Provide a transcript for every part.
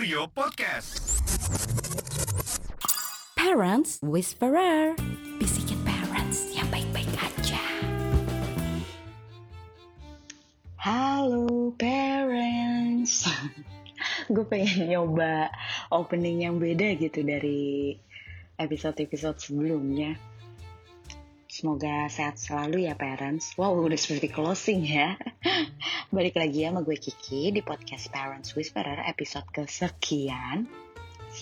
Kurio Podcast. Parents Whisperer. Bisikin parents yang baik-baik aja. Halo parents. Gue pengen nyoba opening yang beda gitu dari episode-episode sebelumnya Semoga sehat selalu ya parents. Wow, udah seperti closing ya. Balik lagi ya sama gue Kiki di podcast Parents Whisperer episode kesekian.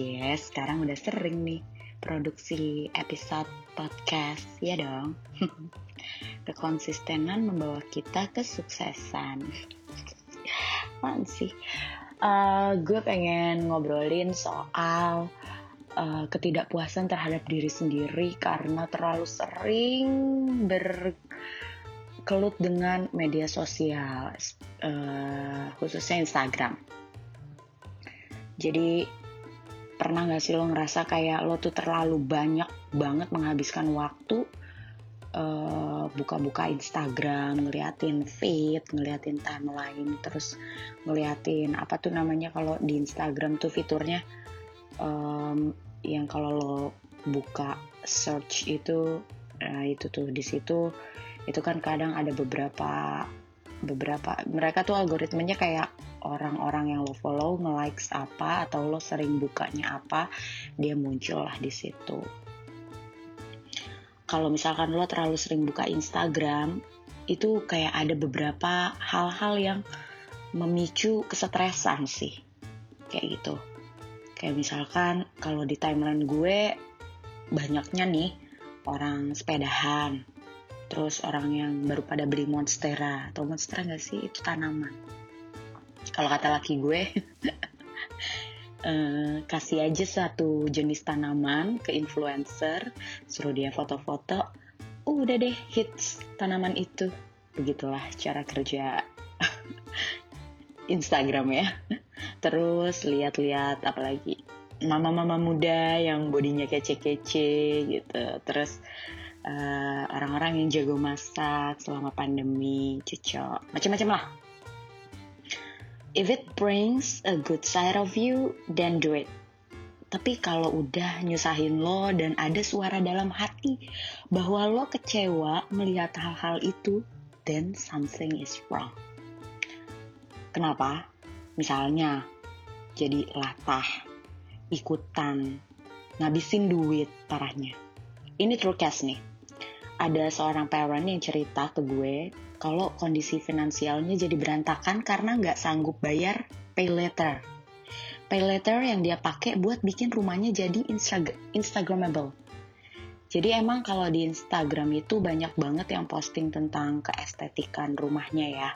Yes, sekarang udah sering nih produksi episode podcast, ya dong. Kekonsistenan membawa kita kesuksesan. Man sih. Uh, gue pengen ngobrolin soal uh, ketidakpuasan terhadap diri sendiri karena terlalu sering berkelut dengan media sosial, uh, khususnya Instagram. Jadi pernah gak sih lo ngerasa kayak lo tuh terlalu banyak banget menghabiskan waktu uh, buka-buka Instagram, ngeliatin feed, ngeliatin timeline, terus ngeliatin apa tuh namanya kalau di Instagram tuh fiturnya um, yang kalau lo buka search itu uh, itu tuh di situ itu kan kadang ada beberapa beberapa mereka tuh algoritmanya kayak orang-orang yang lo follow nge-likes apa atau lo sering bukanya apa dia muncul lah di situ. Kalau misalkan lo terlalu sering buka Instagram itu kayak ada beberapa hal-hal yang memicu kesetresan sih kayak gitu Kayak misalkan kalau di timeline gue banyaknya nih orang sepedahan, terus orang yang baru pada beli monstera. Atau monstera gak sih? Itu tanaman. Kalau kata laki gue, eh, kasih aja satu jenis tanaman ke influencer, suruh dia foto-foto, uh, udah deh hits tanaman itu. Begitulah cara kerja Instagram ya terus lihat-lihat apalagi mama-mama muda yang bodinya kece-kece gitu terus eh, orang-orang yang jago masak selama pandemi cocok macam-macam lah if it brings a good side of you then do it tapi kalau udah nyusahin lo dan ada suara dalam hati bahwa lo kecewa melihat hal-hal itu, then something is wrong. Kenapa? Misalnya, jadi latah, ikutan, ngabisin duit parahnya. Ini true case nih. Ada seorang parent yang cerita ke gue kalau kondisi finansialnya jadi berantakan karena nggak sanggup bayar pay letter. Pay letter yang dia pakai buat bikin rumahnya jadi Insta Instagramable. Jadi emang kalau di Instagram itu banyak banget yang posting tentang keestetikan rumahnya ya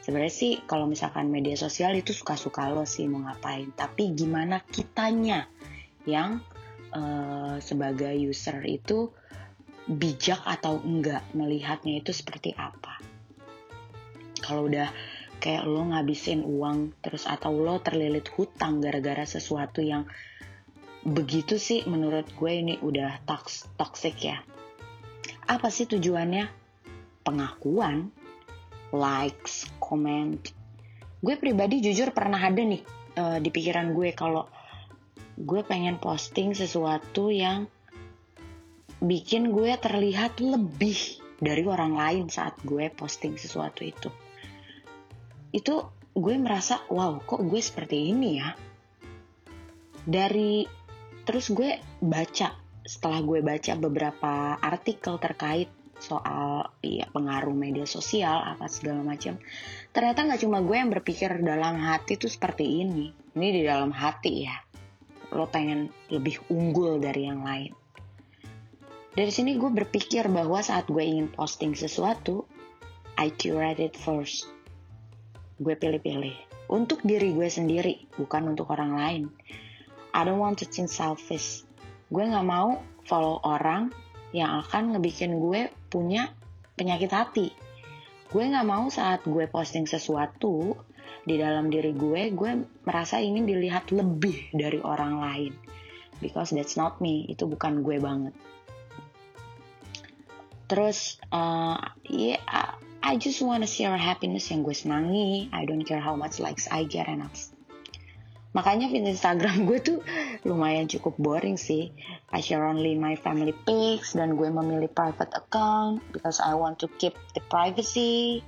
sebenarnya sih kalau misalkan media sosial itu suka-suka lo sih mau ngapain. Tapi gimana kitanya yang uh, sebagai user itu bijak atau enggak melihatnya itu seperti apa? Kalau udah kayak lo ngabisin uang terus atau lo terlilit hutang gara-gara sesuatu yang begitu sih menurut gue ini udah tox toxic ya. Apa sih tujuannya? Pengakuan likes, comment. Gue pribadi jujur pernah ada nih uh, di pikiran gue kalau gue pengen posting sesuatu yang bikin gue terlihat lebih dari orang lain saat gue posting sesuatu itu. Itu gue merasa, wow kok gue seperti ini ya. Dari terus gue baca, setelah gue baca beberapa artikel terkait soal ya pengaruh media sosial apa segala macam. Ternyata nggak cuma gue yang berpikir dalam hati tuh seperti ini. Ini di dalam hati ya. Lo pengen lebih unggul dari yang lain. Dari sini gue berpikir bahwa saat gue ingin posting sesuatu I curate it first. Gue pilih-pilih. Untuk diri gue sendiri bukan untuk orang lain. I don't want to think selfish. Gue nggak mau follow orang yang akan ngebikin gue punya penyakit hati. Gue gak mau saat gue posting sesuatu di dalam diri gue, gue merasa ingin dilihat lebih dari orang lain. Because that's not me, itu bukan gue banget. Terus, uh, yeah, I just wanna share happiness yang gue senangi. I don't care how much likes I get and makanya feed Instagram gue tuh lumayan cukup boring sih. I share only my family pics dan gue memilih private account because I want to keep the privacy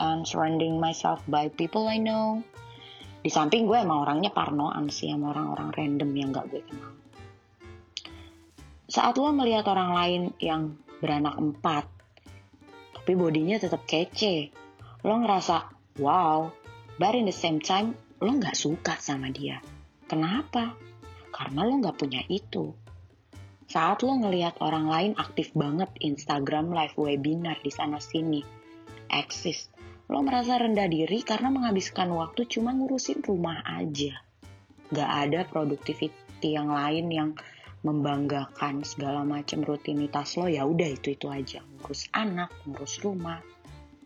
and surrounding myself by people I know. Di samping gue emang orangnya parnoan sih sama orang-orang random yang gak gue kenal. Saat lo melihat orang lain yang beranak empat tapi bodinya tetap kece lo ngerasa wow but in the same time lo nggak suka sama dia. Kenapa? Karena lo nggak punya itu. Saat lo ngelihat orang lain aktif banget Instagram live webinar di sana sini, eksis, lo merasa rendah diri karena menghabiskan waktu cuma ngurusin rumah aja. Gak ada produktiviti yang lain yang membanggakan segala macam rutinitas lo ya udah itu itu aja ngurus anak ngurus rumah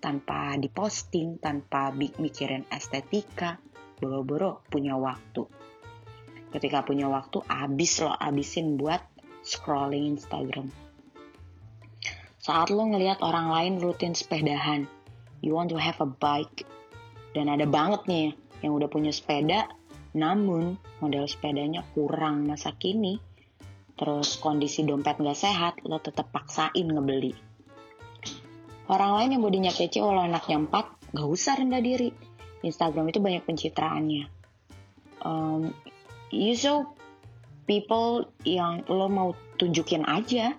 tanpa diposting tanpa mikirin estetika boro-boro punya waktu. Ketika punya waktu, abis lo abisin buat scrolling Instagram. Saat lo ngelihat orang lain rutin sepedahan, you want to have a bike, dan ada banget nih yang udah punya sepeda, namun model sepedanya kurang masa kini, terus kondisi dompet gak sehat, lo tetap paksain ngebeli. Orang lain yang bodinya kece walau anaknya empat, gak usah rendah diri Instagram itu banyak pencitraannya. Um, you show people yang lo mau tunjukin aja.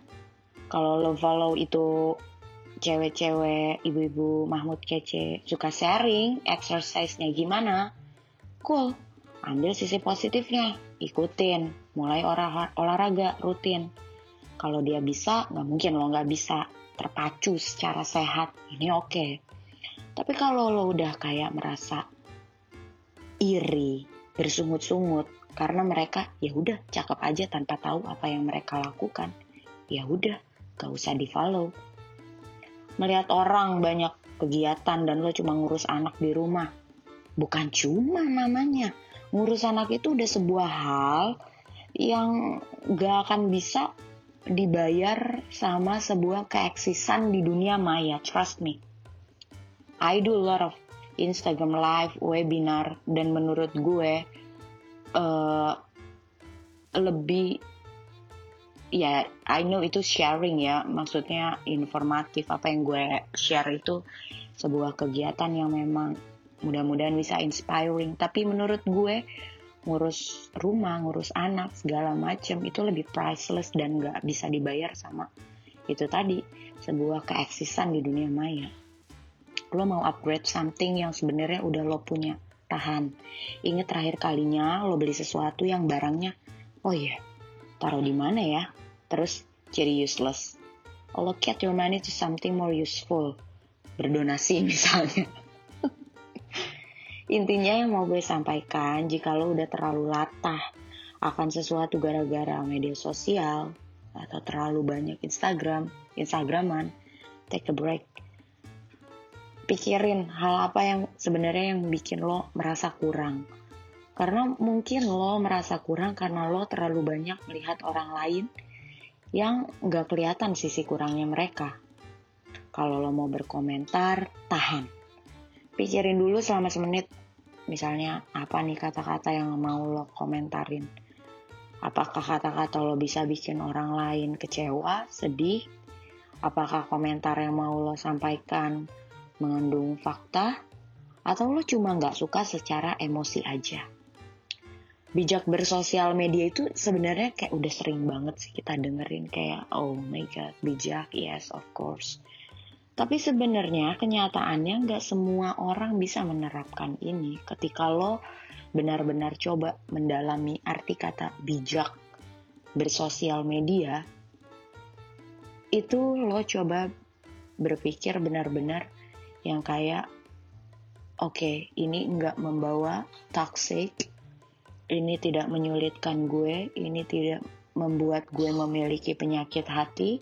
Kalau lo follow itu cewek-cewek, ibu-ibu Mahmud kece suka sharing exercise-nya gimana, cool. Ambil sisi positifnya, ikutin, mulai olah, olahraga rutin. Kalau dia bisa, nggak mungkin lo nggak bisa terpacu secara sehat. Ini oke. Okay. Tapi kalau lo udah kayak merasa iri, bersungut-sungut karena mereka ya udah cakep aja tanpa tahu apa yang mereka lakukan, ya udah gak usah di follow. Melihat orang banyak kegiatan dan lo cuma ngurus anak di rumah, bukan cuma namanya ngurus anak itu udah sebuah hal yang gak akan bisa dibayar sama sebuah keeksisan di dunia maya, trust me. I do a lot of Instagram live, webinar, dan menurut gue uh, lebih ya I know itu sharing ya, maksudnya informatif apa yang gue share itu sebuah kegiatan yang memang mudah-mudahan bisa inspiring. Tapi menurut gue ngurus rumah, ngurus anak segala macam itu lebih priceless dan gak bisa dibayar sama itu tadi sebuah keeksisan di dunia maya lo mau upgrade something yang sebenarnya udah lo punya tahan. Inget terakhir kalinya lo beli sesuatu yang barangnya oh iya taruh di mana ya? Terus jadi useless. Allocate your money to something more useful. Berdonasi misalnya. Intinya yang mau gue sampaikan jika lo udah terlalu latah akan sesuatu gara-gara media sosial atau terlalu banyak Instagram, Instagraman, take a break pikirin hal apa yang sebenarnya yang bikin lo merasa kurang. Karena mungkin lo merasa kurang karena lo terlalu banyak melihat orang lain yang gak kelihatan sisi kurangnya mereka. Kalau lo mau berkomentar, tahan. Pikirin dulu selama semenit, misalnya apa nih kata-kata yang mau lo komentarin. Apakah kata-kata lo bisa bikin orang lain kecewa, sedih? Apakah komentar yang mau lo sampaikan mengandung fakta, atau lo cuma nggak suka secara emosi aja. Bijak bersosial media itu sebenarnya kayak udah sering banget sih kita dengerin kayak oh my god bijak yes of course. Tapi sebenarnya kenyataannya nggak semua orang bisa menerapkan ini ketika lo benar-benar coba mendalami arti kata bijak bersosial media itu lo coba berpikir benar-benar yang kayak oke okay, ini nggak membawa toxic ini tidak menyulitkan gue ini tidak membuat gue memiliki penyakit hati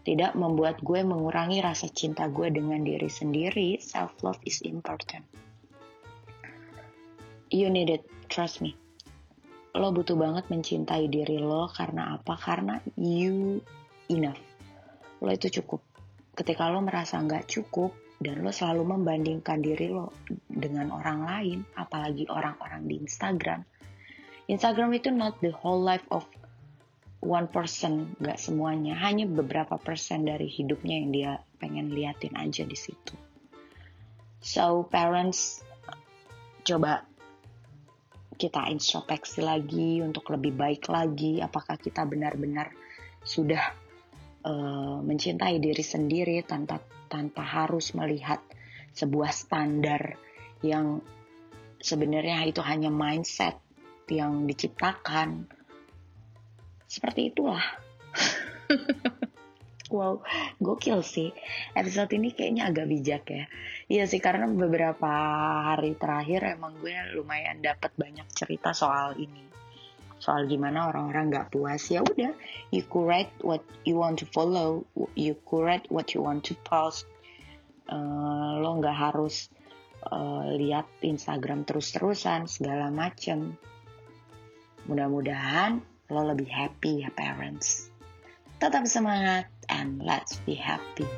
tidak membuat gue mengurangi rasa cinta gue dengan diri sendiri self love is important. You need it trust me. Lo butuh banget mencintai diri lo karena apa? Karena you enough. Lo itu cukup. Ketika lo merasa nggak cukup dan lo selalu membandingkan diri lo dengan orang lain, apalagi orang-orang di Instagram, Instagram itu not the whole life of one person, nggak semuanya, hanya beberapa persen dari hidupnya yang dia pengen liatin aja di situ. So parents coba kita introspeksi lagi untuk lebih baik lagi. Apakah kita benar-benar sudah uh, mencintai diri sendiri tanpa tanpa harus melihat sebuah standar yang sebenarnya itu hanya mindset yang diciptakan. Seperti itulah. Wow gokil sih. Episode ini kayaknya agak bijak ya. Iya sih karena beberapa hari terakhir emang gue lumayan dapat banyak cerita soal ini soal gimana orang-orang nggak puas ya udah you curate what you want to follow you curate what you want to post. Uh, lo nggak harus uh, lihat Instagram terus-terusan segala macem. Mudah-mudahan lo lebih happy ya parents. Tetap semangat and let's be happy.